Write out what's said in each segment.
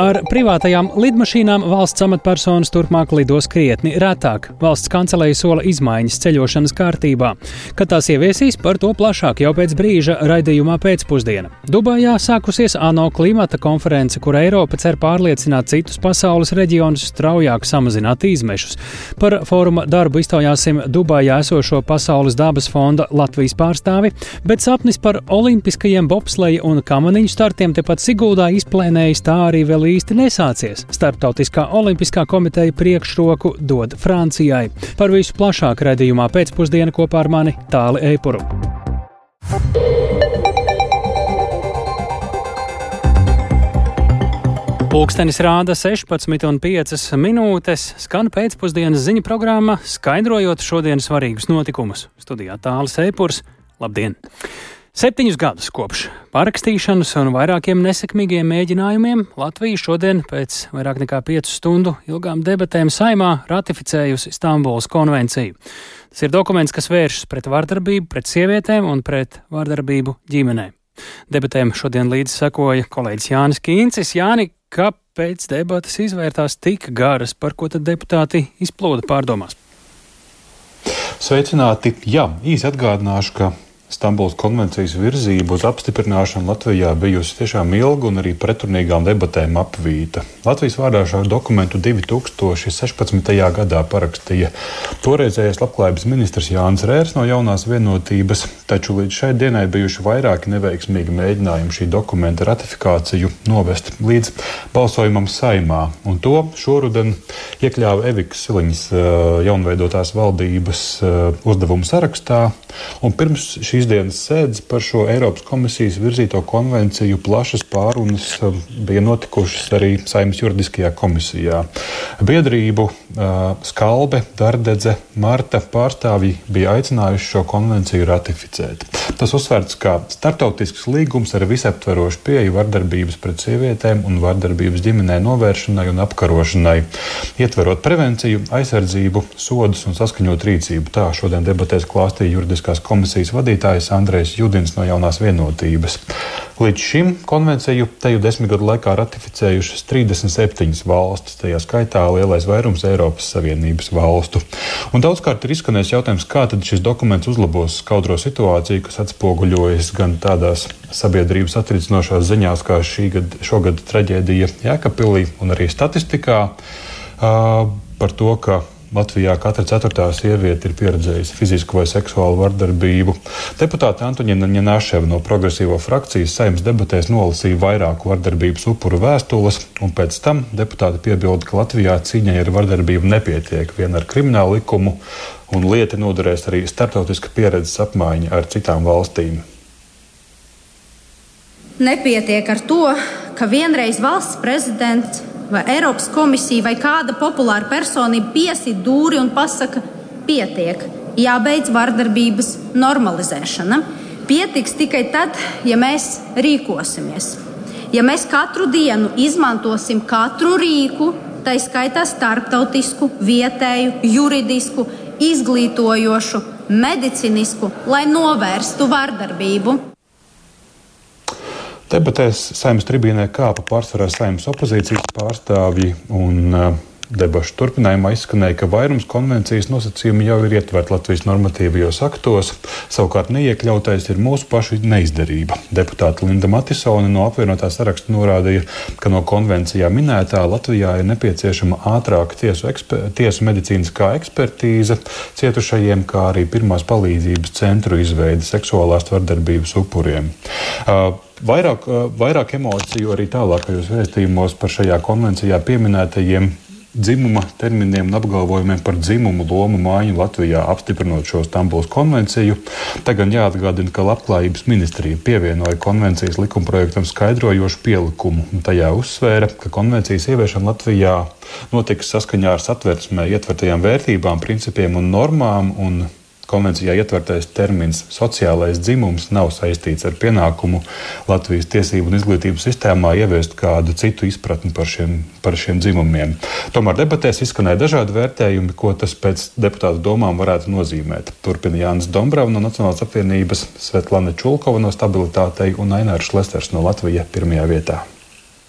Ar privātajām lidmašīnām valsts amatpersonas turpmāk lidos krietni retāk. Valsts kancelēja sola izmaiņas ceļošanas kārtībā. Kad tās ieviesīs, par to plašāk jau pēc brīža raidījumā pēcpusdiena. Dubajā sākusies ANO klimata konference, kur Eiropa cer pārliecināt citus pasaules reģionus straujāk samazināt izmešus. Par fóruma darbu iztaujāsim Dubajā esošo Pasaules dabas fonda Latvijas pārstāvi, bet sapnis par olimpiskajiem bobsleja un kamaniņu startiem tepat Siguldā izplēnējis tā arī vēl īsti nesācies. Startautiskā olimpiskā komiteja priekšroku dod Francijai. Par visu plašāk redzējumā pēcpusdienā kopā ar mani Tāli Eipuru. Pūkstens rāda 16,5 minūtes, skan pēcpusdienas ziņu programma, skaidrojot šodienas svarīgus notikumus. Studijā tālāk Eipurs. Labdien! Septiņus gadus kopš parakstīšanas un vairākiem nesekmīgiem mēģinājumiem Latvija šodien pēc vairāk nekā piecu stundu ilgām debatēm saimā ratificējusi Stambulas konvenciju. Tas ir dokuments, kas vēršas pret vardarbību, pret sievietēm un pret vardarbību ģimenē. Debatēm šodien līdzi sekoja kolēģis Jānis Kīncis. Jāni, kāpēc debatas izvērtās tik garas, par ko tad deputāti izplūda pārdomās? Sveicināti! Jā, īsi atgādināšu, ka Stambulas konvencijas virzība uz apstiprināšanu Latvijā bijusi tiešām ilga un arī pretrunīgām debatēm apvīta. Latvijas vārdā šo dokumentu 2016. gadā parakstīja toreizējais labklājības ministrs Jānis Rērs no jaunās vienotības, taču līdz šai dienai bijuši vairāki neveiksmīgi mēģinājumi šī dokumenta ratifikāciju novest līdz balsojumam saimā. Un to šoruden iekļāva Evikas Siliņas jaunveidotās valdības uzdevumu sarakstā. Un pirms šī šīs dienas sēdes par šo Eiropas komisijas virzīto konvenciju plašas pārunas um, bija notikušas arī Saimnes juridiskajā komisijā. Biedrību uh, Skalbe, Dardedze, Marta pārstāvji bija aicinājuši šo konvenciju ratificēt. Tas uzsvērts kā starptautisks līgums ar visaptverošu pieeju vardarbības pret sievietēm un vardarbības ģimenē novēršanai un apkarošanai, ietverot prevenciju, aizsardzību, sodus un saskaņot rīcību. Tā šodien debatēs klāstīja juridiskās komisijas vadītāja vadītājs Andrēs Judins no jaunās vienotības. Līdz šim konvenciju teju desmit gadu laikā ratificējušas 37 valstis, tajā skaitā lielais vairums Eiropas Savienības valstu. Un daudzkārt ir izskanējis jautājums, kā tad šis dokuments uzlabos skaudro situāciju, kas atspoguļojas gan tādās sabiedrības atricinošās ziņās, kā šī gada, šogad traģēdija Jēkabpilī un arī statistikā uh, par to, ka Latvijā katra ceturtā sieviete ir pieredzējusi fizisku vai seksuālu vardarbību. Deputāte Antoniņa Ņanaševa no progresīvo frakcijas saimnes debatēs nolasīja vairāku vardarbības upuru vēstules, un pēc tam deputāte piebilda, ka Latvijā cīņai ar vardarbību nepietiek vien ar kriminālu likumu, un lieta noderēs arī starptautiska pieredzes apmaiņa ar citām valstīm. Nepietiek ar to, ka vienreiz valsts prezidents vai Eiropas komisija vai kāda populāra personība piesit dūri un pasaka, pietiek, jābeidz vardarbības normalizēšana. Pietiks tikai tad, ja mēs rīkosimies. Ja mēs katru dienu izmantosim katru rīku, tā skaitā starptautisku, vietēju, juridisku, izglītojošu, medicīnisku, lai novērstu vardarbību. Debatēs saimnes tribīnē kāpa pārsvarā saimnes opozīcijas pārstāvji un uh, debašu turpinājumā izskanēja, ka vairums konvencijas nosacījumi jau ir ietverti Latvijas normatīvajos aktos, savukārt neiekļautais ir mūsu pašu neizdarība. Deputāte Linda Matisone no apvienotā saraksta norādīja, ka no konvencijā minētā Latvijā ir nepieciešama ātrāka tiesu, tiesu medicīniskā ekspertīze cietušajiem, kā arī pirmās palīdzības centru izveide seksuālās vardarbības upuriem. Uh, Vairāk, vairāk emociju arī tālākajos vēstījumos par šajā konvencijā pieminētajiem dzimuma terminiem un apgalvojumiem par dzimumu lomu māju Latvijā, apstiprinot šo Stambulas konvenciju. Tagad jāatgādina, ka Labklājības ministrija pievienoja konvencijas likumprojektam skaidrojošu pielikumu. Tajā uzsvēra, ka konvencijas ieviešana Latvijā notiks saskaņā ar satversmē ietvertajām vērtībām, principiem un normām. Un Konvencijā ietvertais termins sociālais dzimums nav saistīts ar pienākumu Latvijas tiesību un izglītības sistēmā ieviest kādu citu izpratni par šiem, par šiem dzimumiem. Tomēr debatēs izskanēja dažādi vērtējumi, ko tas pēc deputātu domām varētu nozīmēt. Turpina Jānis Dombravs no Nacionālās apvienības, Svetlana Čulkova no Stabilitātei un Ainārs Lesters no Latvijas pirmajā vietā.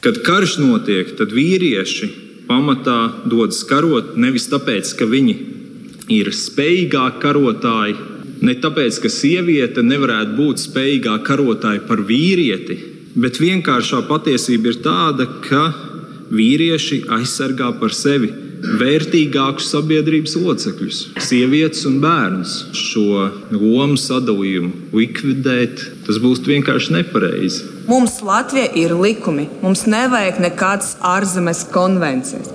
Kad karš notiek, tad vīrieši pamatā dodas karot nevis tāpēc, ka viņi ir spējīgāki karotāji, ne tāpēc, ka sieviete nevarētu būt spējīgāka karotāja par vīrieti, bet vienkāršā patiesība ir tāda, ka vīrieši aizsargā par sevi vērtīgākus sabiedrības locekļus, sievietes un bērnus. Šo lomu sadalījumu likvidēt, tas būs vienkārši nepareizi. Mums Latvija ir likumi, mums nevajag nekādas ārzemes konvencijas.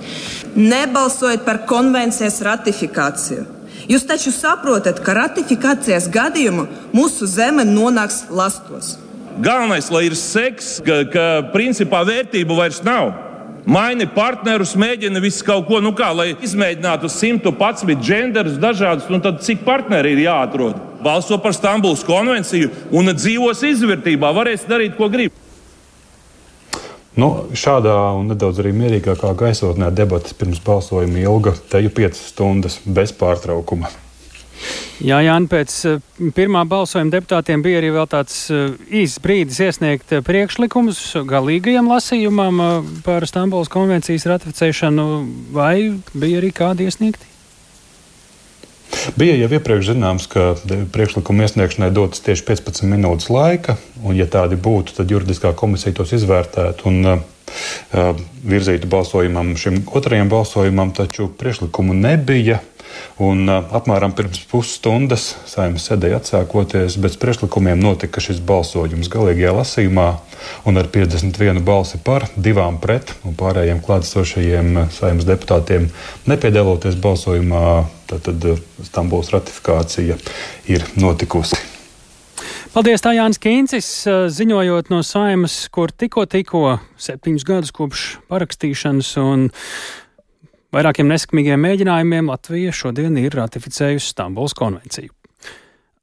Nebalsojiet par konvencijas ratifikāciju. Jūs taču saprotat, ka ratifikācijas gadījumā mūsu zeme nonāks lastos. Galvenais, lai ir seks, ka, ka principā vērtību vairs nav. Maini partnerus, mēģina visu kaut ko, nu kā, lai izmēģinātu 111 genderus dažādus, un tad cik partneri ir jāatrod. Balso par Stambulas konvenciju un dzīvos izvērtībā, varēs darīt, ko grib. Nu, šādā un nedaudz arī mierīgākā gaisotnē debatas pirms balsojuma ilga teju 5 stundas bez pārtraukuma. Jā, Jānis, pēc eh, pirmā balsojuma deputātiem bija arī tāds eh, īsts brīdis iesniegt eh, priekšlikumus galīgajam lasījumam par Stambulas konvencijas ratificēšanu, vai bija arī kādi iesniegti? Bija jau iepriekš zināms, ka priekšlikuma iesniegšanai dotas tieši 15 minūtes laika, un, ja tādi būtu, tad juridiskā komisija tos izvērtētu un uh, virzītu balsojumam, šim otrajam balsojumam, taču priekšlikumu nebija. Un, apmēram pirms pusstundas saimnes sēdēja atsākoties, bez priekšlikumiem notika šis balsojums galīgajā lasījumā, un ar 51 balsi par, divām pret un pārējiem klātesošajiem saimnes deputātiem nepiedaloties balsojumā, tad, tad Stambuls ratifikācija ir notikusi. Paldies, tā Jānis Kīncis, ziņojot no saimas, kur tikko, tikko septiņus gadus kopš parakstīšanas un vairākiem neskamīgiem mēģinājumiem Latvija šodien ir ratificējusi Stambuls konvenciju.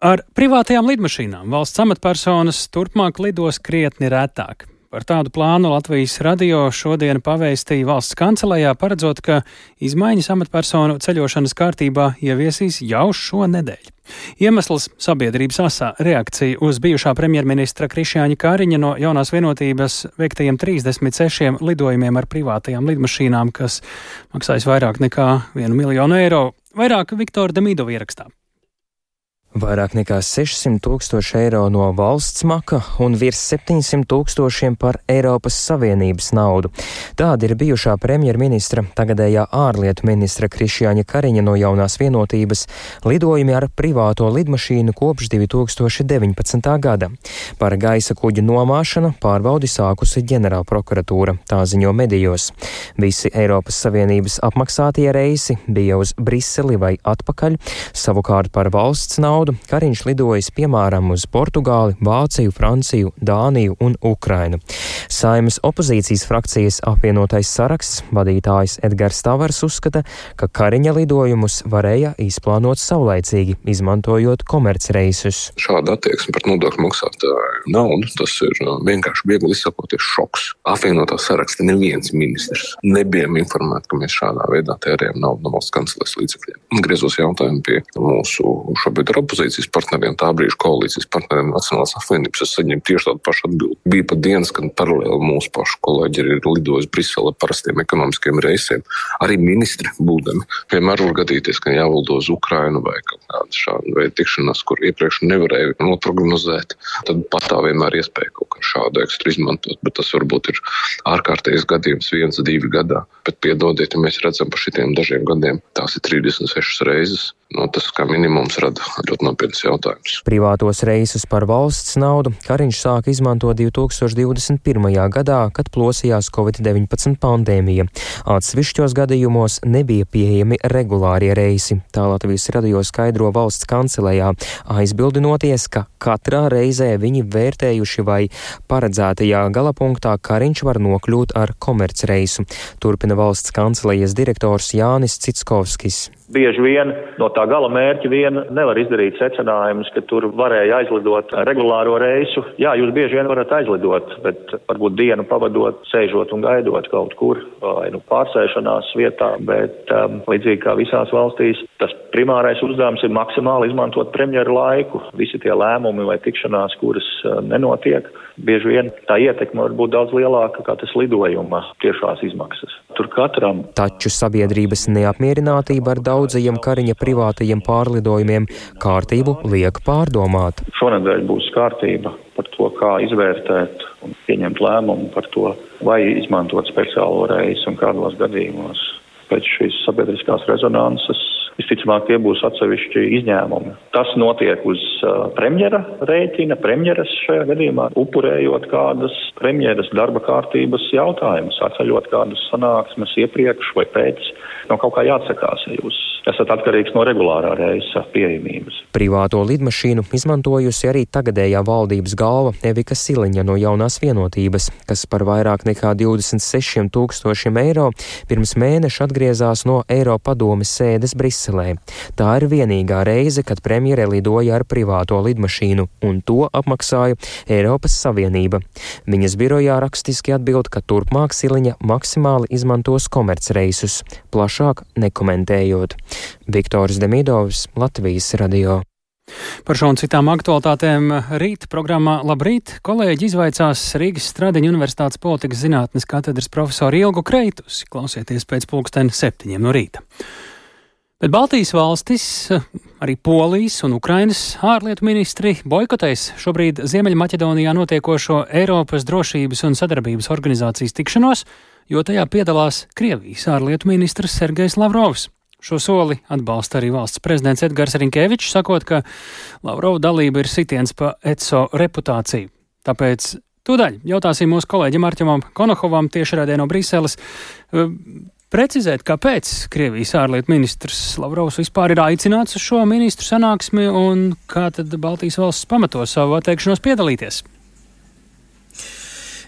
Ar privātajām lidmašīnām valsts amatpersonas turpmāk lidos krietni retāk. Par tādu plānu Latvijas radio šodien pavēstīja valsts kancelējā, paredzot, ka izmaiņas amatpersonu ceļošanas kārtībā ieviesīs jau šonedēļ. Iemesls - sabiedrības asā reakcija uz bijušā premjerministra Krišjāņa Kāriņa no jaunās vienotības veiktajiem 36 lidojumiem ar privātajām lidmašīnām, kas maksājas vairāk nekā 1 miljonu eiro. Vairāk Viktora Demidova ierakstā. Vairāk nekā 600 tūkstoši eiro no valsts maka un virs 700 tūkstošiem par Eiropas Savienības naudu. Tāda ir bijušā premjerministra, tagadējā ārlietu ministra Krišjāņa Kariņa no jaunās vienotības lidojumi ar privāto lidmašīnu kopš 2019. gada. Par gaisa kuģu nomāšanu pārbaudi sākusi ģenerālprokuratūra, tā ziņo medijos. Visi Eiropas Savienības apmaksātie reisi bija uz Briseli vai atpakaļ, savukārt par valsts naudu naudu Kariņš lidojis piemēram uz Portugāli, Vāciju, Franciju, Dāniju un Ukrainu. Saimas opozīcijas frakcijas apvienotais saraksts vadītājs Edgars Tavars uzskata, ka Kariņa lidojumus varēja izplānot saulaicīgi, izmantojot komercreisus. Šāda attieksme pret nodokļu maksātāju naudu, tas ir uh, vienkārši viegli izsakoties šoks. Apvienotā saraksta neviens ministrs nebijām informēti, ka mēs šādā veidā tērējam naudu no valsts kancelēs līdzekļiem. Griezos jautājumu pie mūsu šobrīd ir opozīcijas partneriem, tā brīža koalīcijas partneriem Nacionālās apvienības. Es saņēmu tieši tādu pašu atbildi. Bija pat dienas, kad paralēli mūsu pašu kolēģi ir lidojuši Briselē parastiem ekonomiskiem reisiem. Arī ministri būdami. Vienmēr var gadīties, ka jāvaldo uz Ukrainu vai kaut kāda šāda veida tikšanās, kur iepriekš nevarēja noprognozēt. Tad pastāv vienmēr iespēja kaut kā šādu ekstru izmantot, bet tas varbūt ir ārkārtējs gadījums viens, divi gadā. Bet piedodiet, ja mēs redzam pa šitiem dažiem gadiem, tās ir 36 reizes. No, tas kā minimums rada ļoti nopietns jautājums. Privātos reisus par valsts naudu Kariņš sāka izmantot 2021. gadā, kad plosījās Covid-19 pandēmija. Atsevišķos gadījumos nebija pieejami regulārie reisi. Tā Latvijas radio skaidro valsts kancelējā, aizbildinoties, ka katrā reizē viņi vērtējuši vai paredzētajā galapunktā Kariņš var nokļūt ar komercreisu. Turpina valsts kancelējas direktors Jānis Citskovskis. Bieži vien no tā gala mērķa vien nevar izdarīt secinājumus, ka tur varēja aizlidot regulāro reisu. Jā, jūs bieži vien varat aizlidot, bet varbūt dienu pavadot, sēžot un gaidot kaut kur vai nu pārsēšanās vietā, bet um, līdzīgi kā visās valstīs, Tas primārais uzdevums ir maksimāli izmantot premjeru laiku. Visi tie lēmumi vai tikšanās, kuras nenotiek, bieži vien tā ietekme var būt daudz lielāka kā tas lidojuma tiešās izmaksas. Tur katram. Taču sabiedrības neapmierinātība ar daudzajiem Kariņa privātajiem pārlidojumiem kārtību liek pārdomāt. Šonadēļ būs kārtība par to, kā izvērtēt un pieņemt lēmumu par to, vai izmantot speciālo reizi un kādos gadījumos pēc šīs sabiedriskās rezonanses Visticamāk, tie būs atsevišķi izņēmumi. Tas notiek uz premjera rēķina, premjeras šajā gadījumā, upurējot kādas premjeras darba kārtības jautājumus, atceļot kādas sanāksmes iepriekš vai pēc. No kaut kā jāatsakās, ja jūs esat atkarīgs no regulārā reisa pieejamības. Privāto lidmašīnu izmantojusi arī tagadējā valdības galva Evika Siliņa no jaunās vienotības, kas par vairāk nekā 26 tūkstošiem eiro pirms mēneša atgriezās no Eiropadomes sēdes Briselē. Tā ir vienīgā reize, kad premjere lidoja ar privāto lidmašīnu, un to apmaksāja Eiropas Savienība. Viņas birojā rakstiski atbild, ka turpmāk Siliņa maksimāli izmantos komercreisus, plašāk nekomentējot. Viktors Demidovs, Latvijas radio. Par šo un citām aktualitātēm rīt programmā Labrīt kolēģi izvaicās Rīgas Stradiņa Universitātes politikas zinātnes katedras profesoru Ilgu Kreitus. Klausieties pēc pulksten septiņiem no rīta. Bet Baltijas valstis, arī Polijas un Ukrainas ārlietu ministri boikotēs šobrīd Ziemeļmaķedonijā notiekošo Eiropas drošības un sadarbības organizācijas tikšanos, jo tajā piedalās Krievijas ārlietu ministrs Sergejs Lavrovs. Šo soli atbalsta arī valsts prezidents Edgars Rinkevičs, sakot, ka Lavrova dalība ir sitiens pa ECO reputāciju. Tāpēc tūdaļ jautāsim mūsu kolēģim Arķemam Konohovam tiešraidē no Briseles. Precizēt, kāpēc Krievijas ārlietu ministrs Lavrovs vispār ir aicināts uz šo ministru sanāksmi un kā tad Baltijas valsts pamato savu atteikšanos piedalīties?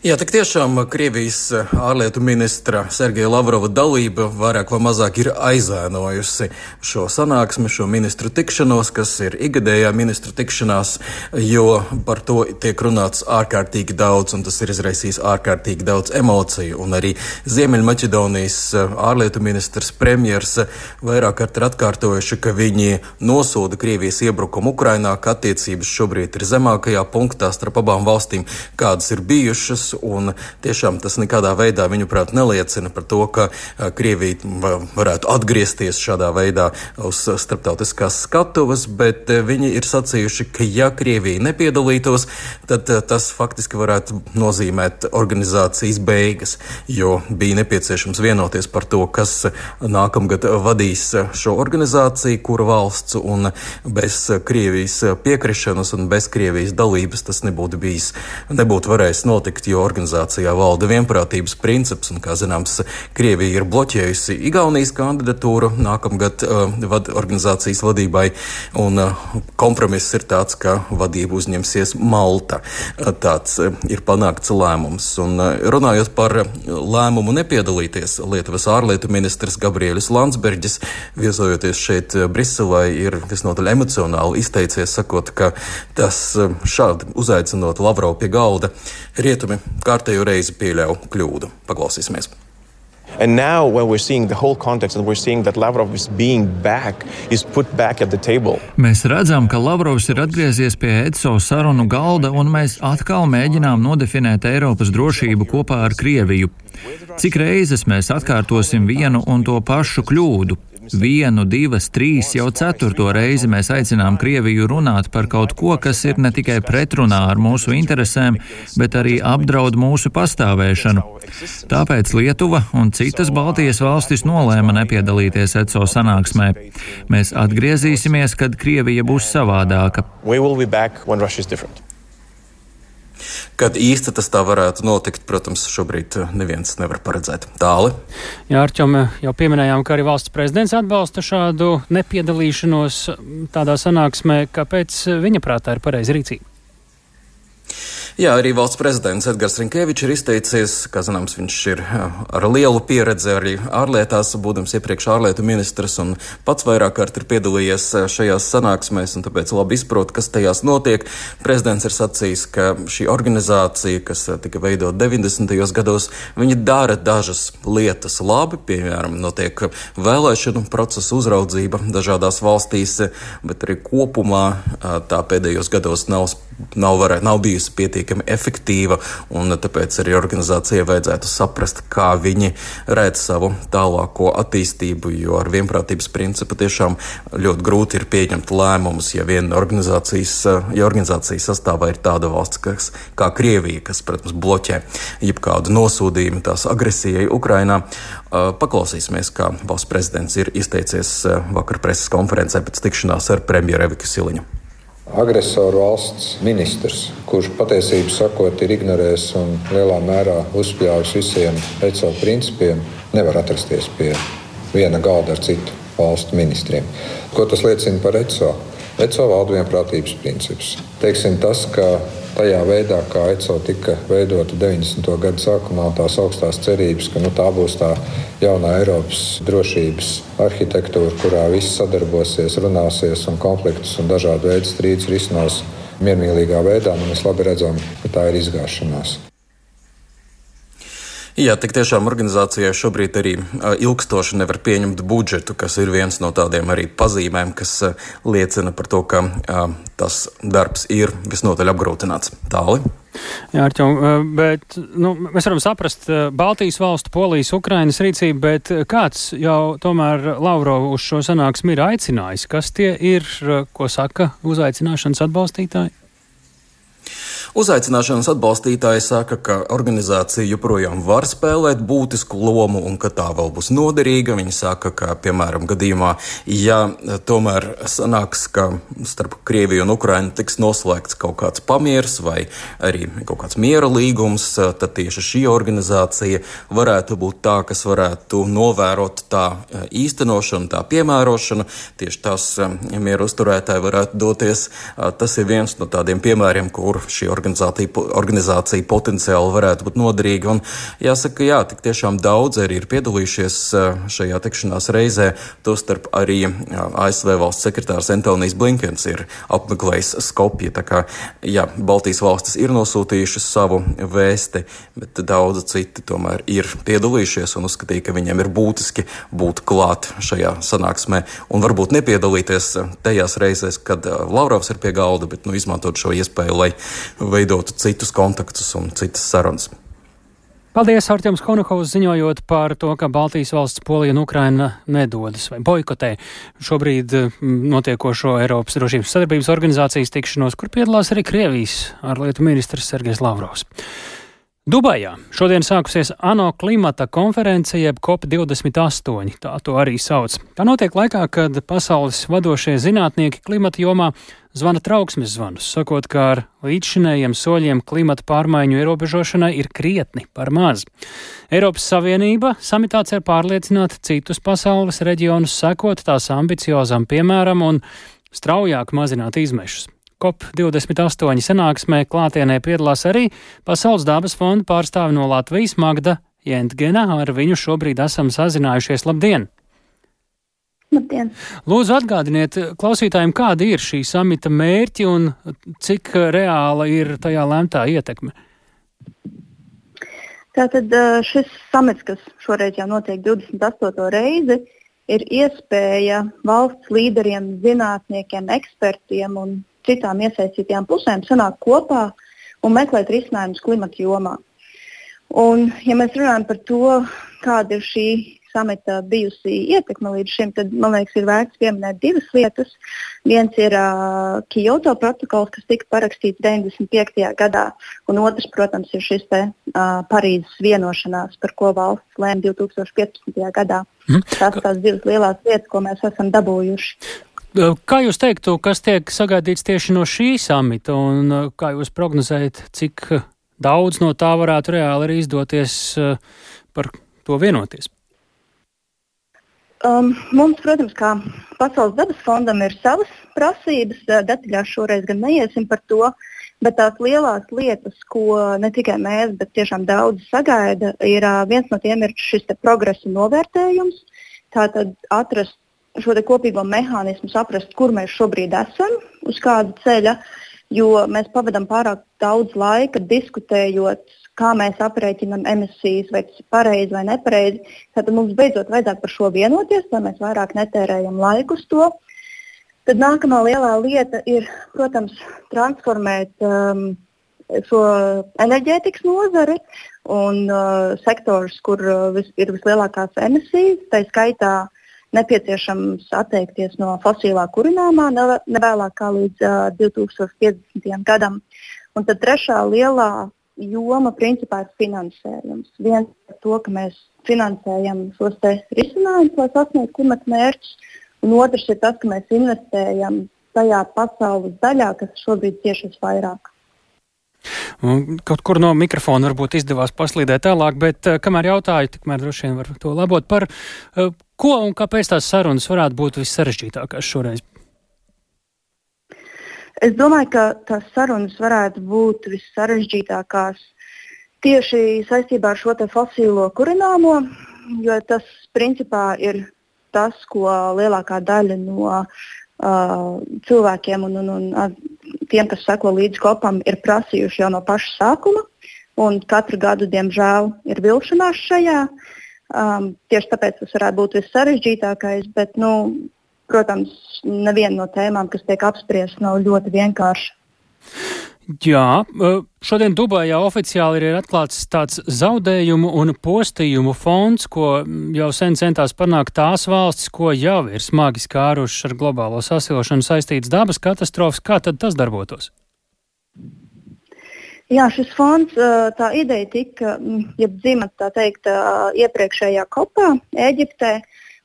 Jā, tik tiešām Krievijas eh, ārlietu ministra Sergeja Lavrova dalība vairāk vai mazāk ir aizēnojusi šo sanāksmi, šo ministru tikšanos, kas ir igadējā ministru tikšanās, jo par to tiek runāts ārkārtīgi daudz, un tas ir izraisījis ārkārtīgi daudz emociju. Un arī Ziemeļmaķedonijas eh, ārlietu ministrs premjers eh, vairāk kārt ir atkārtojuši, ka viņi nosoda Krievijas iebrukumu Ukrainā, ka attiecības šobrīd ir zemākajā punktā starp abām valstīm, kādas ir bijušas un tiešām tas nekādā veidā, viņuprāt, neliecina par to, ka Krievija varētu atgriezties šādā veidā uz starptautiskās skatuves, bet viņi ir sacījuši, ka ja Krievija nepiedalītos, tad tas faktiski varētu nozīmēt organizācijas beigas, jo bija nepieciešams vienoties par to, kas nākamgad vadīs šo organizāciju, kura valsts un bez Krievijas piekrišanas un bez Krievijas dalības tas nebūtu bijis, nebūtu varējis notikt, jo organizācijā valda vienprātības princips, un, kā zināms, Krievija ir bloķējusi Igaunijas kandidatūru nākamgad uh, vad, organizācijas vadībai, un uh, kompromiss ir tāds, ka vadību uzņemsies Malta. Uh, tāds uh, ir panākts lēmums. Un, uh, runājot par lēmumu nepiedalīties, Lietuvas ārlietu ministrs Gabriēlis Landsbergis, viesojoties šeit uh, Briselē, ir visnotaļ emocionāli izteicies, sakot, ka tas uh, šādi uzaicinot Lavrovu pie galda, rietumi kārtējo reizi pieļauju kļūdu. Paklausīsimies! And now, when we're seeing the whole context and we're seeing that Lavrov is being back, is put back at the table. Mēs redzam, ka Lavrovs ir atgriezies pie ECO sarunu galda, un mēs atkal mēģinām nodefinēt Eiropas drošību kopā ar Krieviju. Cik reizes mēs atkārtosim vienu un to pašu kļūdu? Vienu, divas, trīs, jau ceturto reizi mēs aicinām Krieviju runāt par kaut ko, kas ir ne tikai pretrunā ar mūsu interesēm, bet arī apdraud mūsu pastāvēšanu. Tāpēc Lietuva un citas Baltijas valstis nolēma nepiedalīties ECO sanāksmē. Mēs atgriezīsimies, kad Krievija būs savādāka. Kad īsti tas tā varētu notikt, protams, šobrīd eh, neviens nevar paredzēt. Tāli. Jā, Arčom, jau pieminējām, ka arī valsts prezidents atbalsta šādu nepiedalīšanos tādā sanāksmē. Kāpēc viņa prātā ir pareiza rīcība? Jā, arī valsts prezidents Edgars Rinkevičs ir izteicies, kā zināms, viņš ir ar lielu pieredzi arī ārlietās, būdams iepriekš ārlietu ministrs un pats vairāk kārt ir piedalījies šajās sanāksmēs un tāpēc labi izprot, kas tajās notiek. Prezidents ir sacījis, ka šī organizācija, kas tika veidot 90. gados, viņi dara dažas lietas labi, piemēram, notiek vēlēšanu procesu uzraudzība dažādās valstīs, bet arī kopumā tā pēdējos gados nav, nav, varē, nav bijusi pietiekami efektīva, un tāpēc arī organizācijai vajadzētu saprast, kā viņi redz savu tālāko attīstību, jo ar vienprātības principu tiešām ļoti grūti ir pieņemt lēmumus, ja viena organizācijas, ja organizācijas sastāvā ir tāda valsts, kas, kā Krievija, kas, protams, bloķē jebkādu nosūdījumu tās agresijai Ukrainā. Paklausīsimies, kā valsts prezidents ir izteicies vakar preses konferencē pēc tikšanās ar premjeru Eviku Siliņu agresoru valsts ministrs, kurš patiesībā sakot, ir ignorējis un lielā mērā uzspļāvis visiem ECO principiem, nevar atrasties pie viena galda ar citu valstu ministriem. Ko tas liecina par ECO? ECO valda vienprātības princips. Teiksim, tas, ka tajā veidā, kā ECO tika veidota 90. gada sākumā, tās augstās cerības, ka nu, tā būs tā jaunā Eiropas drošības arhitektūra, kurā viss sadarbosies, runāsies un konfliktus un dažādu veidu strīdus risinās miermīlīgā veidā, mēs labi redzam, ka tā ir izgāšanās. Jā, tik tiešām organizācijai šobrīd arī ilgstoši nevar pieņemt budžetu, kas ir viens no tādiem arī pazīmēm, kas liecina par to, ka tas darbs ir visnotaļ apgrūtināts. Tāli. Jā, Arķom, bet nu, mēs varam saprast Baltijas valstu, Polijas, Ukrainas rīcību, bet kāds jau tomēr Lavrovu uz šo sanāksmi ir aicinājis? Kas tie ir, ko saka uzaicināšanas atbalstītāji? Uzaicināšanas atbalstītāji saka, ka organizācija joprojām var spēlēt būtisku lomu un ka tā vēl būs noderīga. Viņi saka, ka, piemēram, gadījumā, ja tomēr sanāks, ka starp Krieviju un Ukrainu tiks noslēgts kaut kāds pamieris vai arī kaut kāds miera līgums, tad tieši šī organizācija varētu būt tā, kas varētu novērot tā īstenošanu, tā piemērošanu. Tieši tās miera uzturētāji varētu doties. Tas ir viens no tādiem piemēriem, kur šī organizācija organizācija, organizācija potenciāli varētu būt noderīga. Un jāsaka, jā, tik tiešām daudz arī ir piedalījušies šajā tikšanās reizē. Tostarp arī ASV valsts sekretārs Antonijs Blinkens ir apmeklējis Skopju. Tā kā jā, Baltijas valstis ir nosūtījušas savu vēsti, bet daudzi citi tomēr ir piedalījušies un uzskatīja, ka viņiem ir būtiski būt klāt šajā sanāksmē un varbūt nepiedalīties tajās reizēs, kad Lavrovs ir pie galda, bet nu, izmantot šo iespēju, lai veidotu citus kontaktus un citas sarunas. Paldies, Artjums Honukovs, ziņojot par to, ka Baltijas valsts Polija un Ukraina nedodas vai boikotē šobrīd mm, notiekošo Eiropas drošības sadarbības organizācijas tikšanos, kur piedalās arī Krievijas ārlietu ministrs Sergejs Lavrovs. Dubajā šodien sākusies ANO klimata konference, jeb COP28, tā to arī sauc. Tā notiek laikā, kad pasaules vadošie zinātnieki klimata jomā zvana trauksmes zvanus, sakot, ka ar līdzšinējiem soļiem klimata pārmaiņu ierobežošanai ir krietni par maz. Eiropas Savienība samitā cer pārliecināt citus pasaules reģionus, sekot tās ambiciozam piemēram un straujāk mazināt izmešus. COP28 sanāksmē klātienē piedalās arī Pasaules dabas fonda pārstāvi no Latvijas Magda Jentgena. Ar viņu šobrīd esam sazinājušies. Labdien! Labdien! Lūdzu, atgādiniet klausītājiem, kāda ir šī samita mērķi un cik reāla ir tajā lemtā ietekme. Tātad šis samits, kas šoreiz jau notiek 28. reizi, ir iespēja valsts līderiem, zinātniekiem, ekspertiem un citām iesaistītajām pusēm sanākt kopā un meklēt risinājumus klimata jomā. Un, ja mēs runājam par to, kāda ir šī samita bijusi ietekme līdz šim, tad man liekas, ir vērts pieminēt divas lietas. Viens ir uh, Kyoto protokols, kas tika parakstīts 95. gadā, un otrs, protams, ir šis te, uh, Parīzes vienošanās, par ko valsts lēma 2015. gadā. Mm. Tās tās divas lielās lietas, ko mēs esam dabūjuši. Kā jūs teiktu, kas tiek sagaidīts tieši no šī samita, un kā jūs prognozējat, cik daudz no tā varētu reāli arī izdoties par to vienoties? Um, mums, protams, kā Pasaules dabas fondam ir savas prasības, detaļās šoreiz gan neiesim par to, Bet tās lielās lietas, ko ne tikai mēs, bet tiešām daudzi sagaida, ir viens no tiem ir šis progresa novērtējums. Tātad atrast šo kopīgo mehānismu, saprast, kur mēs šobrīd esam, uz kāda ceļa, jo mēs pavadām pārāk daudz laika diskutējot, kā mēs aprēķinām emisijas, vai tas ir pareizi vai nepareizi. Tad mums beidzot vajadzētu par šo vienoties, lai mēs vairāk netērējam laiku uz to. Tad nākamā lielā lieta ir, protams, transformēt um, šo enerģētikas nozari un uh, sektorus, kur uh, vis, ir vislielākās emisijas. Tā skaitā nepieciešams atteikties no fosilā kurināmā nevēlāk kā līdz uh, 2050. gadam. Un tad trešā lielā joma principā ir finansējums. Viens ir to, ka mēs finansējam šos risinājumus, lai sasniegtu klimata mērķus, un otrs ir tas, ka mēs investējam tajā pasaules daļā, kas šobrīd cieši visvairāk. Kaut kur no mikrofona varbūt izdevās paslīdēt tālāk, bet uh, kamēr jautāju, tikmēr droši vien var to labot par uh, ko un kāpēc tās sarunas varētu būt vissarežģītākās šoreiz. Es domāju, ka tās sarunas varētu būt vissarežģītākās tieši saistībā ar šo fosīlo kurināmo, jo tas principā ir tas, ko lielākā daļa no uh, cilvēkiem un, un, un tiem, kas seko līdzi kopam, ir prasījuši jau no paša sākuma. Katru gadu, diemžēl, ir vilšanās šajā. Um, tieši tāpēc tas varētu būt vissarežģītākais. Bet, nu, protams, neviena no tēmām, kas tiek apspriesta, nav ļoti vienkārša. Jā, šodien Dubajā oficiāli ir atklāts tāds zaudējumu un postījumu fonds, ko jau sen centās panākt tās valstis, ko jau ir smagi skārušas ar globālo sasilšanu saistītas dabas katastrofas. Kā tad tas darbotos? Jā, šis fonds, tā ideja tika, ja dzimta tā teikt, iepriekšējā kopā Eģiptē.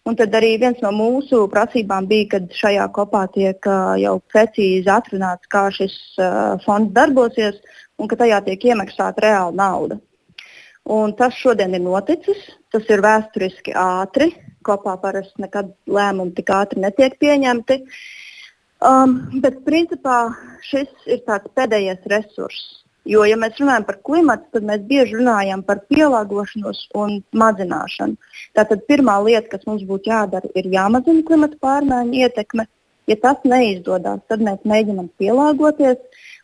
Un tad arī viens no mūsu prasībām bija, ka šajā kopā tiek jau precīzi atrunāts, kā šis fonds darbosies un ka tajā tiek iemaksāta reāla nauda. Un tas šodien ir noticis. Tas ir vēsturiski ātri. Kopā parasti nekad lēmumi tik ātri netiek pieņemti. Um, bet principā šis ir tāds pēdējais resurss. Jo, ja mēs runājam par klimatu, tad mēs bieži runājam par pielāgošanos un mazināšanu. Tātad pirmā lieta, kas mums būtu jādara, ir jāmazina klimata pārmaiņu ietekme. Ja tas neizdodas, tad mēs mēģinām pielāgoties.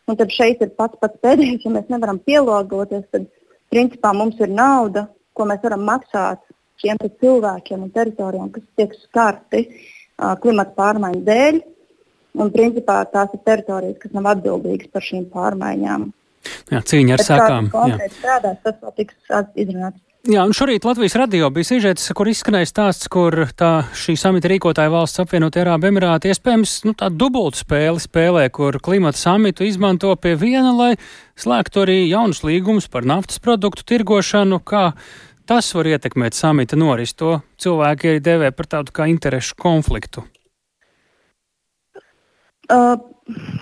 Un tad šeit ir pats pats pēdējais, ja mēs nevaram pielāgoties, tad principā mums ir nauda, ko mēs varam maksāt šiem cilvēkiem un teritorijām, kas tiek skarti uh, klimata pārmaiņu dēļ. Un principā tās ir teritorijas, kas nav atbildīgas par šīm pārmaiņām. Jā, cīņa ar sākām. Strādās, tas vēl tiks izrunāts. Jā, un šorīt Latvijas radio bija sižets, kur izskanēja stāsts, kur tā šī samita rīkotāja valsts apvienotie Arābu Emirāti iespējams nu, tādu dubultu spēli spēlē, kur klimata samitu izmanto pie viena, lai slēgtu arī jaunus līgumus par naftas produktu tirgošanu, kā tas var ietekmēt samita noris. To cilvēki arī dēvē par tādu kā interešu konfliktu. Uh,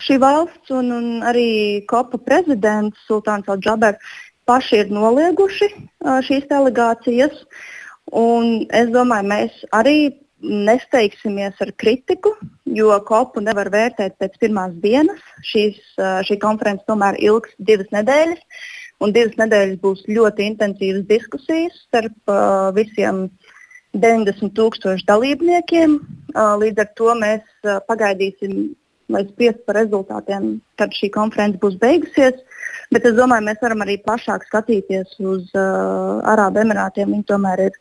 šī valsts un, un arī kopa prezidents Sultāns Al-Džabers paši ir nolieguši uh, šīs delegācijas. Es domāju, mēs arī nesteigsimies ar kritiku, jo kopu nevar vērtēt pēc pirmās dienas. Šīs, uh, šī konference tomēr ilgs divas nedēļas, un divas nedēļas būs ļoti intensīvas diskusijas starp uh, visiem 90 tūkstošu dalībniekiem. Līdz ar to mēs pagaidīsim lai spriestu par rezultātiem, kad šī konference būs beigusies. Bet es domāju, mēs varam arī plašāk skatīties uz uh, Arābu Emirātiem. Viņi tomēr ir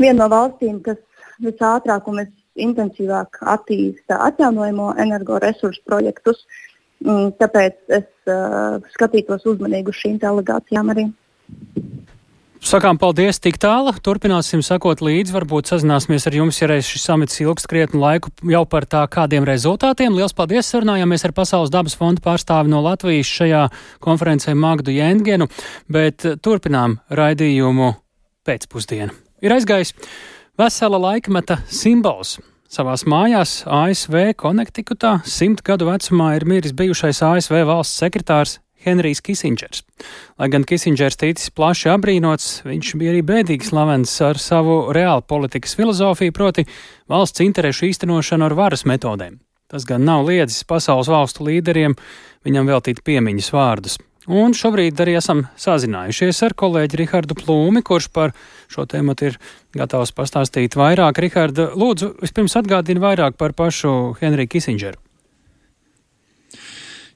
viena no valstīm, kas visātrāk un visintensīvāk attīsta atjaunojamo energoresursu projektus. Mm, tāpēc es uh, skatītos uzmanīgi uz šīm delegācijām arī. Sakām paldies tik tālu. Turpināsim sakot līdzi. Varbūt sazināsimies ar jums, ja reiz šis samits ilgs krietnu laiku jau par tā kādiem rezultātiem. Liels paldies! Sarunājāmies ar Pasaules dabas fonda pārstāvi no Latvijas šajā konferencē Magdu Jēngenu, bet turpinām raidījumu pēcpusdienu. Ir aizgājis vesela laikmeta simbols. Savās mājās ASV Konektikutā simt gadu vecumā ir miris bijušais ASV valsts sekretārs Henrijs Kisingers. Lai gan Kisingers ticis plaši apbrīnots, viņš bija arī bēdīgi slavens ar savu reālu politikas filozofiju, proti valsts interešu īstenošanu ar varas metodēm. Tas gan nav liedzis pasaules valstu līderiem viņam veltīt piemiņas vārdus. Un šobrīd arī esam sazinājušies ar kolēģi Rihardu Plūmi, kurš par šo tēmu ir gatavs pastāstīt vairāk. Riharda, lūdzu, vispirms atgādini vairāk par pašu Henriju Kisindžeru.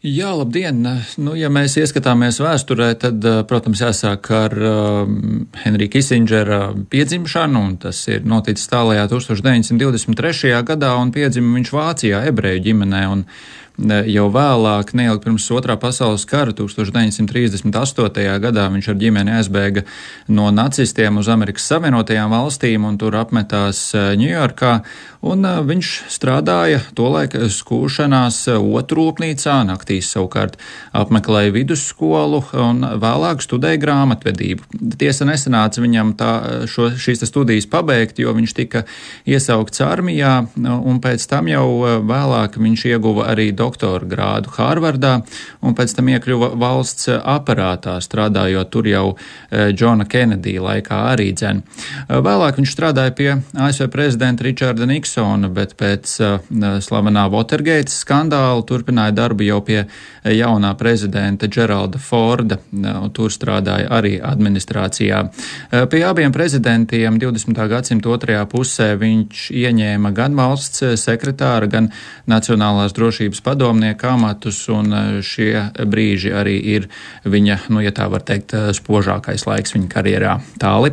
Jā, labdien! Nu, ja mēs ieskatāmies vēsturē, tad, eh, protams, jāsāk ar um, Henrija Kisindžera piedzimšanu, un tas ir noticis tālajā 1923. gadā, un piedzima viņš Vācijā, ebreju ģimenē. Un, jau vēlāk, neilgi pirms otrā pasaules kara, 1938. gadā, viņš ar ģimeni aizbēga no nacistiem uz Amerikas Savienotajām valstīm un tur apmetās Ņujorkā. Eh, un eh, viņš strādāja tolaik skūšanās otrūpnīcā, naktīs savukārt apmeklēja vidusskolu un vēlāk studēja grāmatvedību. Tiesa nesanāca viņam tā, šo, šīs studijas pabeigt, jo viņš tika iesaukts armijā, un pēc tam jau eh, vēlāk viņš ieguva arī doktorātu doktora grādu Hārvardā un pēc tam iekļuva valsts aparātā, strādājot tur jau Džona Kenedija laikā arī dzen. E, vēlāk viņš strādāja pie ASV prezidenta Richarda Niksona, bet pēc e, slavenā Watergate skandāla turpināja darbu jau pie jaunā prezidenta Geralda Forda, un tur strādāja arī administrācijā. Pie abiem prezidentiem 20. gadsimta otrajā pusē viņš ieņēma gan valsts sekretāra, gan Nacionālās drošības padomu padomnieka amatus, un e, šie brīži arī ir viņa, nu, ja tā var teikt, e, spožākais laiks viņa karjerā. Tāli.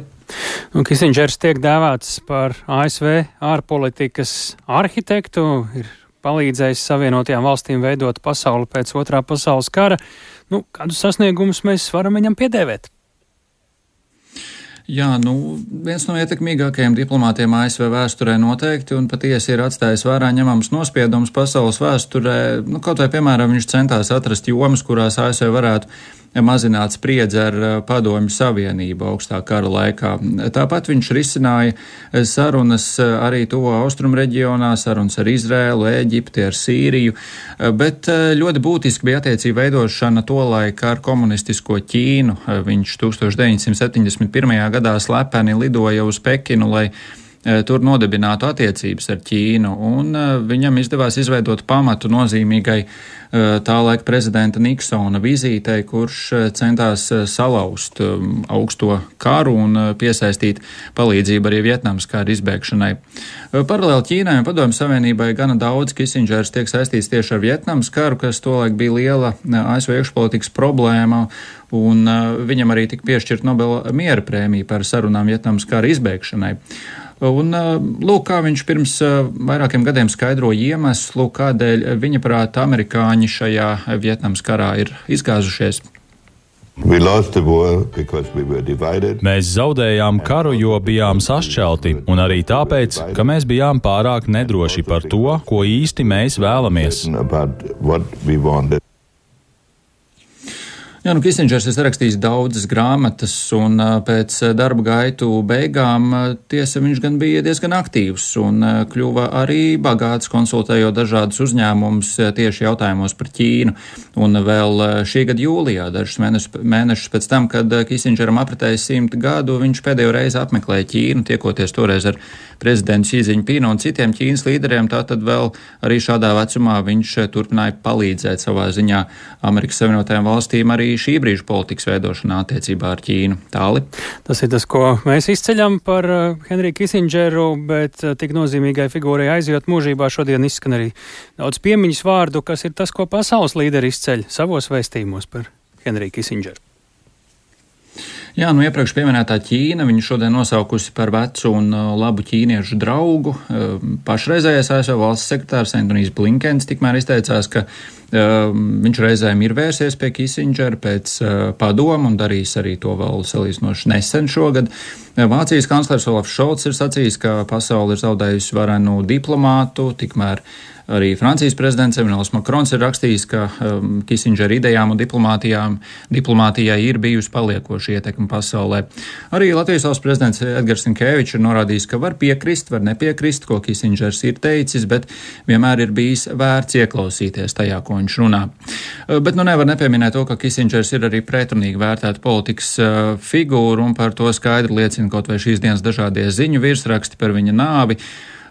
Nu, Kisindžers tiek dēvēts par ASV ārpolitikas arhitektu, ir palīdzējis Savienotajām valstīm veidot pasauli pēc otrā pasaules kara. Nu, kādus sasniegumus mēs varam viņam piedēvēt? Jā, nu, viens no ietekmīgākajiem diplomātiem ASV vēsturē noteikti un patiesi ir atstājis vērā ņemams nospiedums pasaules vēsturē. Nu, kaut vai, piemēram, viņš centās atrast jomas, kurās ASV varētu mazināt spriedzi ar eh, Padomju Savienību augstā kara laikā. Tāpat viņš risināja eh, sarunas eh, arī tuvo austrumu reģionā, sarunas ar Izrēlu, Eģipti, ar Sīriju, bet ļoti būtiski bija attiecība veidošana to laiku ar komunistisko Ķīnu. Viņš 1971. gadā slepeni lidoja uz Pekinu, lai tur nodibinātu attiecības ar Ķīnu, un viņam izdevās izveidot pamatu nozīmīgai tā laika prezidenta Niksona vizītei, kurš centās salauzt augsto karu un piesaistīt palīdzību arī Vietnamas kara izbēgšanai. Paralēli Ķīnai un Padomju Savienībai gana daudz Kisindžers tiek saistīts tieši ar Vietnamas karu, kas tolaik bija liela ASV iekšpolitikas problēma, un viņam arī tika piešķirta Nobela miera prēmija par sarunām Vietnamas kara izbēgšanai. Un, lūk, kā viņš pirms vairākiem gadiem skaidroja iemeslu, kādēļ viņa prāta amerikāņi šajā Vietnamas karā ir izgāzušies. Mēs zaudējām karu, jo bijām sašķelti, un arī tāpēc, ka mēs bijām pārāk nedroši par to, ko īsti mēs vēlamies. Jā, nu, Kisindžers ir rakstījis daudzas grāmatas, un pēc darba gaitu beigām tiesa viņš gan bija diezgan aktīvs un kļuva arī bagāts, konsultējot dažādus uzņēmumus tieši jautājumos par Ķīnu. Un vēl šī gada jūlijā, dažus mēnešus, mēnešus pēc tam, kad Kisindžeram apritēja simt gadu, viņš pēdējo reizi apmeklēja Ķīnu, tiekoties toreiz ar prezidentu Šīziņu Pīnu un citiem Ķīnas līderiem. Tātad vēl arī šādā vecumā viņš turpināja palīdzēt savā ziņā Amerikas Savienotajām valstīm arī arī šī brīža politikas veidošanā attiecībā ar Ķīnu. Tāli. Tas ir tas, ko mēs izceļam par uh, Henriju Kisindžeru, bet uh, tik nozīmīgai figūrai aizjot mūžībā šodien izskan arī daudz piemiņas vārdu, kas ir tas, ko pasaules līderi izceļ savos vēstījumos par Henriju Kisindžeru. Jā, nu iepriekš minētā Ķīna viņu šodien nosaukusi par vecu un uh, labu ķīniešu draugu. Pašreizējais ASV valsts sekretārs Antonius Blinkens tikmēr izteicās, ka viņš reizēm ir vērsies pie Kisindžera pēc uh, padomu un darīs arī to vēl salīdzinoši nesen šogad. Vācijas kanclers Olafs Šolts ir sacījis, ka pasauli ir zaudējusi varenu diplomātu, tikmēr Arī Francijas prezidents Emmanuels Makrons ir rakstījis, ka um, Kisindžera idejām un diplomātijai ir bijusi paliekoša ietekme pasaulē. Arī Latvijas valsts prezidents Edgars Inkevičs ir norādījis, ka var piekrist, var nepiekrist, ko Kisindžers ir teicis, bet vienmēr ir bijis vērts ieklausīties tajā, ko viņš runā. Uh, bet nu nevar nepieminēt to, ka Kisindžers ir arī pretrunīgi vērtēta politikas uh, figūra, un par to skaidri liecina kaut vai šīs dienas dažādie ziņu virsraksti par viņa nāvi.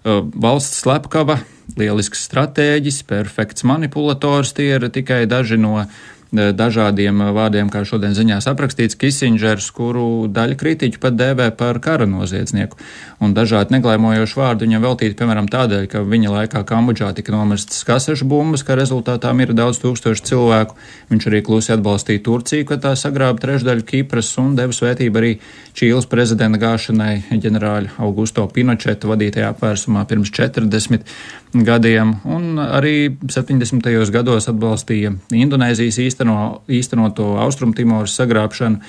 Valsts slepkava lielisks stratēģis, perfekts manipulators. Tie ir tikai daži no dažādiem vārdiem, kā šodien ziņās aprakstīts, Kisingers, kuru daļa kritiķu pat dēvē par kara noziedznieku. Un dažādi neglēmojoši vārdi viņam veltīti, piemēram, tādēļ, ka viņa laikā Kambodžā tika nomestas kasešu bumbas, ka rezultātā ir daudz tūkstošu cilvēku. Viņš arī klusi atbalstīja Turciju, ka tā sagrāba trešdaļu Kipras un deva svētību arī Čīles prezidenta gāšanai ģenerāļa Augusto Pinočeta vadītajā apvērsumā pirms 40 gadiem, un arī 70. gados atbalstīja Indonēzijas īsteno, īstenoto Austrumtimoras sagrābšanu.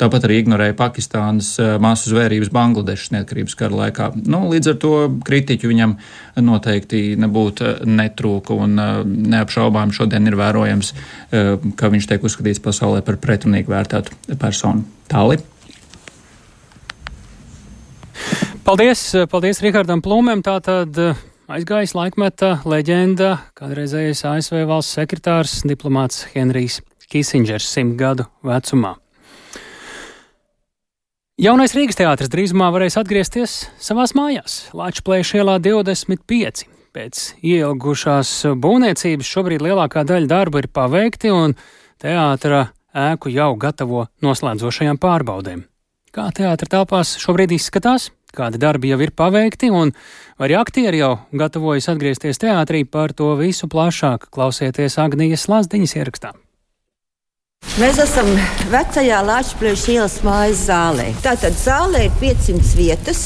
Tāpat arī ignorēja Pakistānas eh, masu zvērības Bangladešas neatkarības kara laikā. Nu, līdz ar to kritiķu viņam noteikti nebūtu eh, netrūka un eh, neapšaubām šodien ir vērojams, ka viņš tiek uzskatīts pasaulē par pretrunīgi vērtētu personu. Tāli. Paldies, paldies Rihardam Plūmēm. Tātad aizgājis laikmeta leģenda, kādreizējais ASV valsts sekretārs, diplomāts Henrijs Kisingers simt gadu vecumā. Jaunais Rīgas teātris drīzumā varēs atgriezties savās mājās, Latvijas ielā 25. Pēc ielgušās būvniecības šobrīd lielākā daļa darbu ir paveikti, un teātra ēku jau gatavo noslēdzošajām pārbaudēm. Kā teātra telpās šobrīd izskatās? Kādi darbi jau ir paveikti, un arī aktieri jau gatavojas atgriezties teātrī. Par to visu plašāk klausieties Agnijas Lazdiņas ierakstā. Mēs esam vecajā Latvijas ielas mājas zālē. Tātad zālē ir 500 vietas.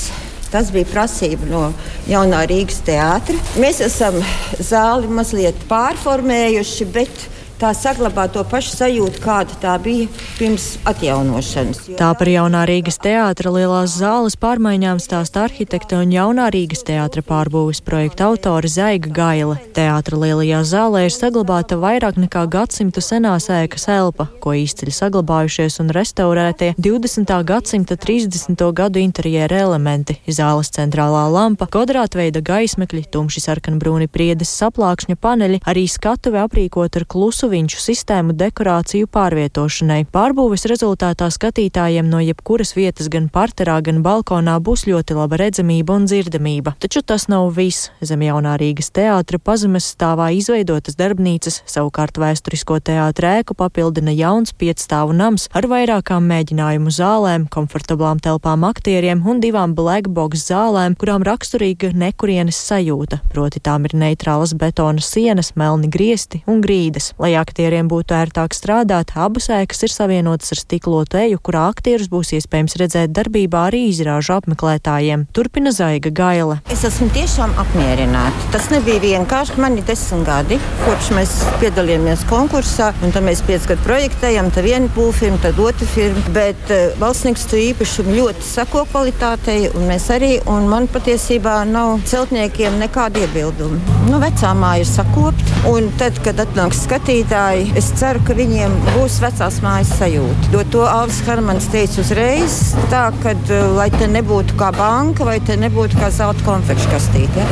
Tas bija prasība no jaunā Rīgas teātra. Mēs esam zāli mazliet pārformējuši, bet tā saglabā to pašu sajūtu, kāda tā bija pirms atjaunošanas. Tā par jaunā Rīgas teātra lielās zāles pārmaiņām stāsta arhitekta un jaunā Rīgas teātra pārbūves projekta autore Zaiga Gaila. Teātra lielajā zālē ir saglabāta vairāk nekā gadsimtu senās ēkas elpa, ko izceļ saglabājušies un restaurētie 20. gadsimta 30. gadu interjera elementi - zāles centrālā lampa, kvadrātveida gaismekļi, tumši sarkanbrūni priedes saplākšņa paneļi, arī skatuve aprīkot ar klusu suviņšu sistēmu dekorāciju pārvietošanai. Pārbūves rezultātā skatītājiem no jebkuras vietas gan parterā, gan balkonā būs ļoti laba redzamība un dzirdamība. Taču tas nav viss. Zem jaunā Rīgas teātra pazemes stāvā izveidotas darbnīcas, savukārt vēsturisko teātra ēku papildina jauns piecstāvu nams ar vairākām mēģinājumu zālēm, komfortablām telpām aktieriem un divām black box zālēm, kurām raksturīga nekurienes sajūta, proti tām ir neitrālas betona sienas, melni griesti un grīdas. Lai aktieriem būtu ērtāk strādāt, abas ēkas ir savienotas ar stiklotu eju, kurā aktierus būs iespējams redzēt darbībā arī izrāžu apmeklētājiem. Turpina Zaiga Gaila. Es esmu tiešām apmierināta. Tas nebija vienkārši. Man ir desmit gadi, kopš mēs piedalījāmies konkursā, un tad mēs pieci gadu projektējam, tad viena būvfirma, tad otra firma. Bet uh, valstnieks tu īpašumu ļoti sako kvalitātei, un mēs arī, un man patiesībā nav celtniekiem nekāda iebilduma. Nu, vecā māja ir sakopta, un tad, kad atnāks skatīt, skatītāji, es ceru, ka viņiem būs vecās mājas sajūta. Jo to Alvis Hermans teica uzreiz, tā, ka eh, lai te nebūtu kā banka vai te nebūtu kā zelta konfekšu kastīte.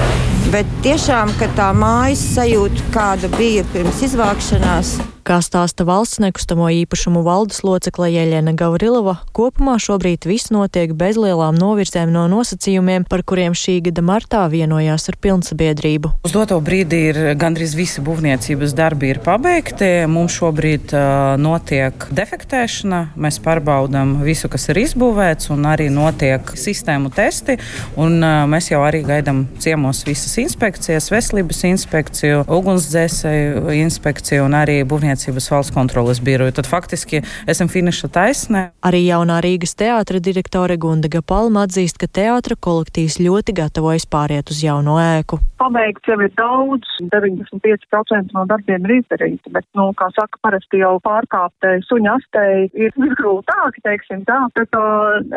Bet tiešām, ka tā mājas sajūta, kāda bija pirms izvākšanās, Kā stāsta valsts nekustamo īpašumu valdes locekle Jeļena Gavrilova, kopumā šobrīd viss notiek bez lielām novirzēm no nosacījumiem, par kuriem šī gada martā vienojās ar pilnsabiedrību. Uz doto brīdi ir gandrīz visi būvniecības darbi ir pabeigti. Mums šobrīd uh, notiek defektēšana, mēs pārbaudām visu, kas ir izbūvēts, un arī notiek sistēmu testi. Un, uh, mēs jau arī gaidām ciemos visas inspekcijas, veselības inspekciju, ugunsdzēsēju inspekciju un arī būvniecības Tirzniecības valsts kontroles biroju. Tad faktiski esam finiša taisnē. Arī jaunā Rīgas teātra direktore Gundaga Palma atzīst, ka teātra kolektīvs ļoti gatavojas pāriet uz jauno ēku. Pabeigts jau ir daudz, 95% no darbiem ir izdarīti, bet, nu, kā saka, parasti jau pārkāptē suņa astei ir grūtāki, teiksim tā. Tā kā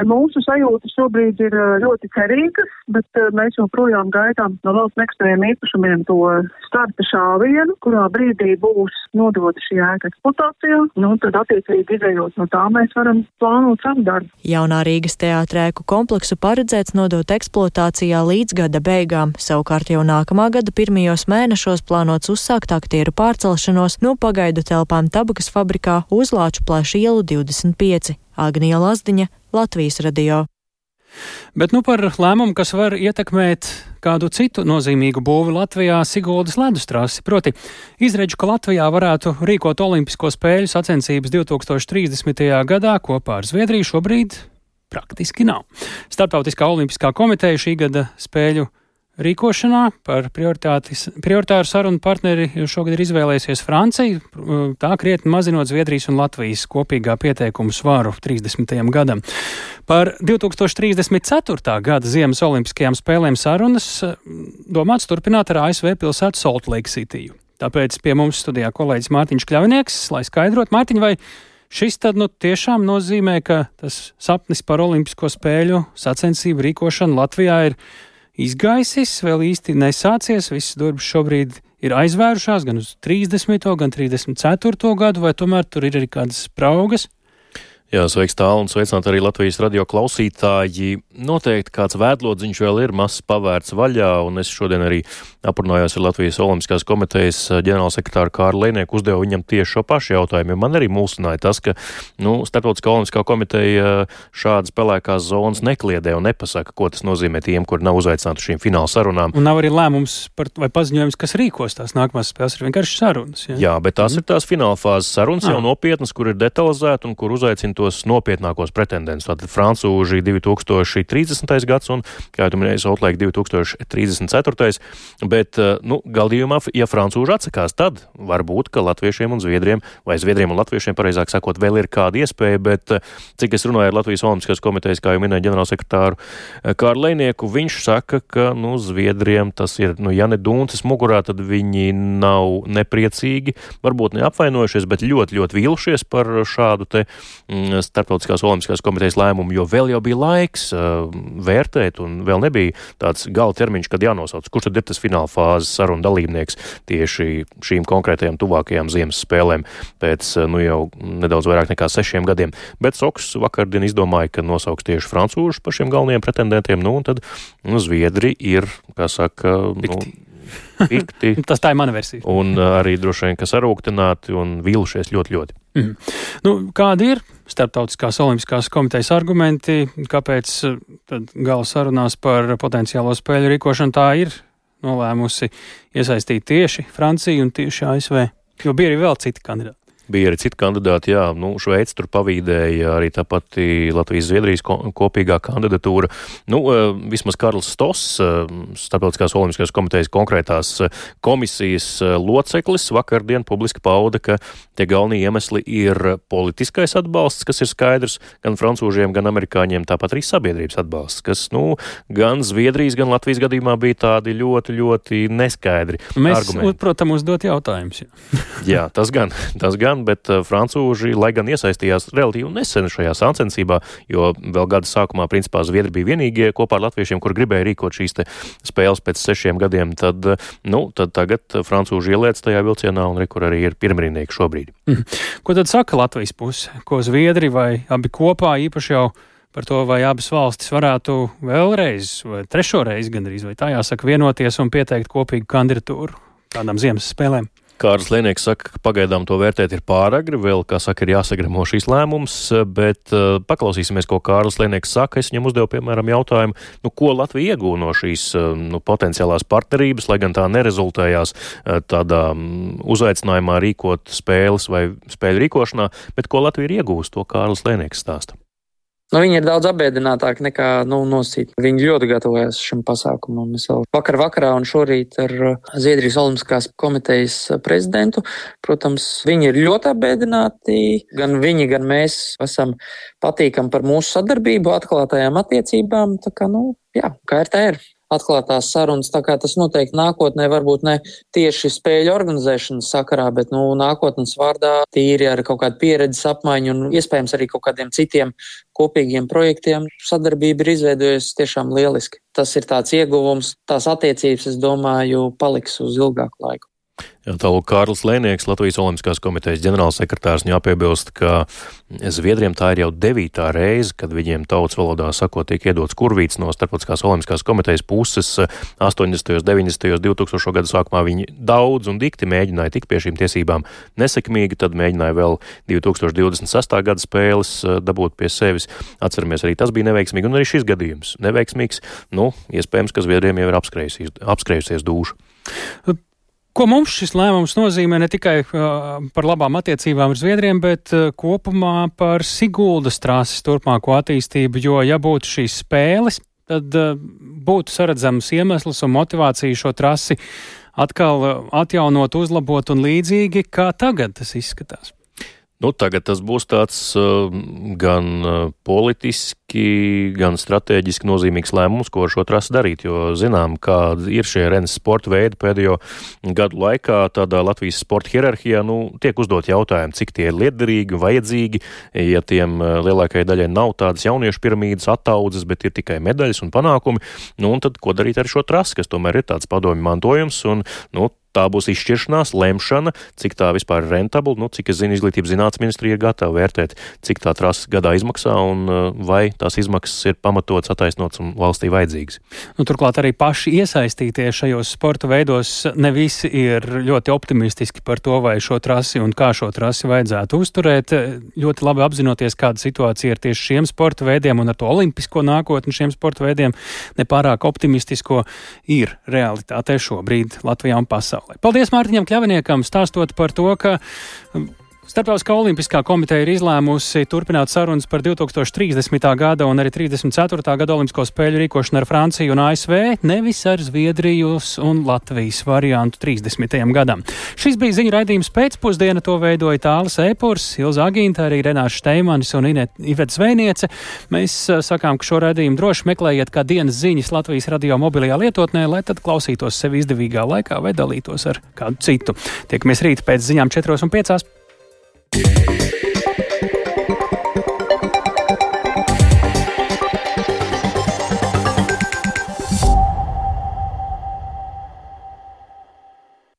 mūsu sajūta šobrīd ir ļoti cerīgas, bet mēs joprojām gaidām no valsts nekustamiem īpašumiem to starta šāvienu, kurā brīdī būs nodota šī ēka eksploatācijā, nu, tad attiecīgi izējot no tā mēs varam plānot savu darbu. Jaunā Rīgas teātrēku kompleksu paredzēts nodot eksploatācijā līdz gada beigām, savukārt jau nākamā gada pirmajos mēnešos plānots uzsākt aktieru pārcelšanos no pagaidu telpām tabakas fabrikā uz Lāču plēšu ielu 25. Agnija Lazdiņa, Latvijas radio. Bet nu par lēmumu, kas var ietekmēt kādu citu nozīmīgu būvi Latvijā, Siguldas ledus trasi. Proti, izredzu, ka Latvijā varētu rīkot Olimpisko spēļu sacensības 2030. gadā kopā ar Zviedriju šobrīd praktiski nav. Startautiskā olimpiskā komiteja šī gada spēļu rīkošanā par prioritāru sarunu partneri šogad ir izvēlējusies Franciju, tā krietni mazinot Zviedrijas un Latvijas kopīgā pieteikumu svaru 30. gadam. Par 2034. gada Ziemas olimpiskajām spēlēm sarunas domāts turpināt ar ASV pilsētu Salt Lake City. Tāpēc pie mums studijā kolēģis Mārtiņš Kļavinieks, lai skaidrot, Mārtiņ, vai šis tad nu tiešām nozīmē, ka tas sapnis par olimpisko spēļu sacensību rīkošanu Latvijā ir izgaisis, vēl īsti nesācies. Visas durvis šobrīd ir aizvērušās gan uz 30. gan 34. gadu, vai tomēr tur ir arī kādas spraugas? Jā, sveiks tālu un sveicināt arī Latvijas radio klausītāji. Noteikti kāds vēdlodziņš vēl ir mazs pavērts vaļā, un es šodien arī aprunājos ar Latvijas Olimpiskās komitejas ģenerālsekretāru Kārlu Lēnieku, uzdevu viņam tieši šo pašu jautājumu. Man arī mulsināja tas, ka nu, Startautiskā Olimpiskā komiteja šādas pelēkās zonas nekliedē un nepasaka, ko tas nozīmē tiem, kur nav uzaicināti šīm fināla sarunām. Un nav arī lēmums par, vai paziņojums, kas rīkos tās nākamās spēles, ir vienkārši sarunas. Jā, jā bet tās mm. ir tās fināla fāzes sarunas, ah. jau nopietnas, kur ir detalizēti un kur uzaicina tos nopietnākos pretendentus. Tātad Francūži 2030. gads un, kā jau minēju, Soutlēk 2034. Bet, eh, nu, galdījumā, ja Francūži atsakās, tad varbūt, ka latviešiem un zviedriem, vai zviedriem un latviešiem, pareizāk sakot, vēl ir kāda iespēja, bet, eh, cik es runāju ar Latvijas Olimpiskās komitejas, kā jau minēja ģenerālsekretāru eh, Kārlu Leinieku, viņš saka, ka, nu, zviedriem tas ir, nu, ja ne dūnces mugurā, tad viņi nav nepriecīgi, varbūt neapvainojušies, bet ļoti, ļoti vīlušies par šādu te mm, Startautiskās olimpiskās komitejas lēmumu, jo vēl jau bija laiks uh, vērtēt, un vēl nebija tāds gala termiņš, kad jānosauc, kurš tad ir tas fināla fāzes sarunu dalībnieks tieši šīm konkrētajām tuvākajām ziemas spēlēm pēc uh, nu jau nedaudz vairāk nekā sešiem gadiem. Bet Soks vakardien izdomāja, ka nosauks tieši francūžus par šiem galvenajiem pretendentiem, nu un tad nu, Zviedri ir, kā saka, Pikti. nu, pikti. Tas tā ir mana versija. Un uh, arī droši vien, ka sarūktināti un vīlušies ļoti, ļoti. Mm. Nu, kādi ir Startautiskās olimpiskās komitejas argumenti, kāpēc uh, gala sarunās par potenciālo spēļu rīkošanu tā ir nolēmusi iesaistīt tieši Franciju un tieši ASV? Jo bija arī vēl citi kandidāti. Bija arī citi kandidāti, jā, nu, Šveice tur pavīdēja arī tā pati Latvijas-Zviedrijas kopīgā kandidatūra. Nu, eh, vismaz Karls Stos, eh, Starptautiskās olimpiskās komitejas konkrētās eh, komisijas loceklis, vakardien publiski pauda, ka tie galvenie iemesli ir politiskais atbalsts, kas ir skaidrs gan francūžiem, gan amerikāņiem, tāpat arī sabiedrības atbalsts, kas, nu, gan Zviedrijas, gan Latvijas gadījumā bija tādi ļoti, ļoti neskaidri. Mēs, argumenti. protams, uzdot jautājumus. Jā. jā, tas gan, tas gan gan, bet eh, francūži, lai gan iesaistījās relatīvi nesen šajā sacensībā, jo vēl gada sākumā, principā, Zviedri bija vienīgie kopā ar latviešiem, kur gribēja rīkot šīs spēles pēc sešiem gadiem, tad, eh, nu, tad tagad francūži ieliec tajā vilcienā un rekur arī ir pirmrīnieki šobrīd. Mm. Ko tad saka Latvijas puse? Ko Zviedri vai abi kopā īpaši jau? par to, vai abas valstis varētu vēlreiz, vai trešo reizi gandrīz, vai tā jāsaka, vienoties un pieteikt kopīgu kandidatūru kādām ziemas spēlēm. Kārlis Lienieks saka, ka pagaidām to vērtēt ir pāragri, vēl, kā saka, ir jāsagramo šīs lēmums, bet uh, paklausīsimies, ko Kārlis Lienieks saka. Es viņam uzdevu, piemēram, jautājumu, nu, ko Latvija iegūna no šīs uh, nu, potenciālās partnerības, lai gan tā nerezultējās uh, tādā um, uzaicinājumā rīkot spēles vai spēļu rīkošanā, bet ko Latvija ir iegūst, to Kārlis Lienieks stāsta. Nu, viņi ir daudz apbēdinātāki nekā nu, nosīt. Viņi ļoti gatavojas šim pasākumam. Es vēl vakar vakarā un šorīt ar uh, Zviedrijas Olimpiskās komitejas uh, prezidentu. Protams, viņi ir ļoti apbēdināti. Gan viņi, gan mēs esam patīkami par mūsu sadarbību, atklātajām attiecībām. Tā kā, nu, jā, kā ir tā ir atklātās sarunas, tā kā tas noteikti nākotnē varbūt ne tieši spēļu organizēšanas sakarā, bet, nu, nākotnes vārdā tīri ar kaut kādu pieredzes apmaiņu un iespējams arī kaut kādiem citiem kopīgiem projektiem sadarbība ir izveidojusies tiešām lieliski. Tas ir tāds ieguvums, tās attiecības, es domāju, paliks uz ilgāku laiku. Tālāk Kārlis Lēnieks, Latvijas Olimpiskās komitejas ģenerālsekretārs, jāpiebilst, ka Zviedriem tā ir jau devītā reize, kad viņiem tautas valodā sakot tiek iedots kurvīts no Starptautiskās Olimpiskās komitejas puses. 80., 90., 2000. gadu sākumā viņi daudz un dikti mēģināja tikt pie šīm tiesībām nesekmīgi, tad mēģināja vēl 2026. gada spēles eh, dabūt pie sevis. Atceramies, arī tas bija neveiksmīgi, un arī šis gadījums neveiksmīgs. Nu, iespējams, ka Zviedriem jau ir apskrējusies dūša. Ko mums šis lēmums nozīmē ne tikai uh, par labām attiecībām ar Zviedriem, bet uh, kopumā par Siguldas trases turpmāko attīstību, jo, ja būtu šīs spēles, tad uh, būtu saredzams iemesls un motivācija šo trasi atkal uh, atjaunot, uzlabot un līdzīgi, kā tagad tas izskatās. Nu, tagad tas būs tāds uh, gan uh, politiski, gan strateģiski nozīmīgs lēmums, ko ar šo trasi darīt, jo zinām, kādi ir šie renes sporta veidi pēdējo gadu laikā. Tādā Latvijas sporta hierarhijā, nu, tiek uzdot jautājumi, cik tie ir liederīgi un vajadzīgi, ja tiem uh, lielākajai daļai nav tādas jauniešu piramīdas attaudzes, bet ir tikai medaļas un panākumi, nu, un tad ko darīt ar šo trasi, kas tomēr ir tāds padomju mantojums, un, nu, tā būs izšķiršanās, lemšana, cik tā vispār ir rentabla, nu, cik es zinu, izglītības zinātnes ministrija ir gatava vērtēt, cik tā trasa gadā izmaksā un uh, vai tās izmaksas ir pamatots, attaisnots un valstī vajadzīgas. Nu, turklāt arī paši iesaistītie šajos sporta veidos ne visi ir ļoti optimistiski par to, vai šo trasi un kā šo trasi vajadzētu uzturēt. Ļoti labi apzinoties, kāda situācija ir tieši šiem sporta veidiem un ar to olimpisko nākotni šiem sporta veidiem, nepārāk optimistisko ir realitāte šobrīd Latvijā un pasaulē pasaulē. Paldies Mārtiņam Kļaviniekam stāstot par to, ka Starptautiskā olimpiskā komiteja ir izlēmusi turpināt sarunas par 2030. gada un arī 34. gada olimpisko spēļu rīkošanu ar Franciju un ASV, nevis ar Zviedrijas un Latvijas variantu 30. gadam. Šis bija ziņu raidījums pēcpusdiena, to veidoja Tālis Epurs, Ilza Agīnta, arī Renāša Steimanis un Iveta Zvejniece. Mēs sakām, ka šo raidījumu droši meklējiet kā dienas ziņas Latvijas radio mobilajā lietotnē, lai tad klausītos sevi izdevīgā laikā vai dalītos ar kādu citu. Tiekamies rīt pēc ziņām 4 un 5. Yeah.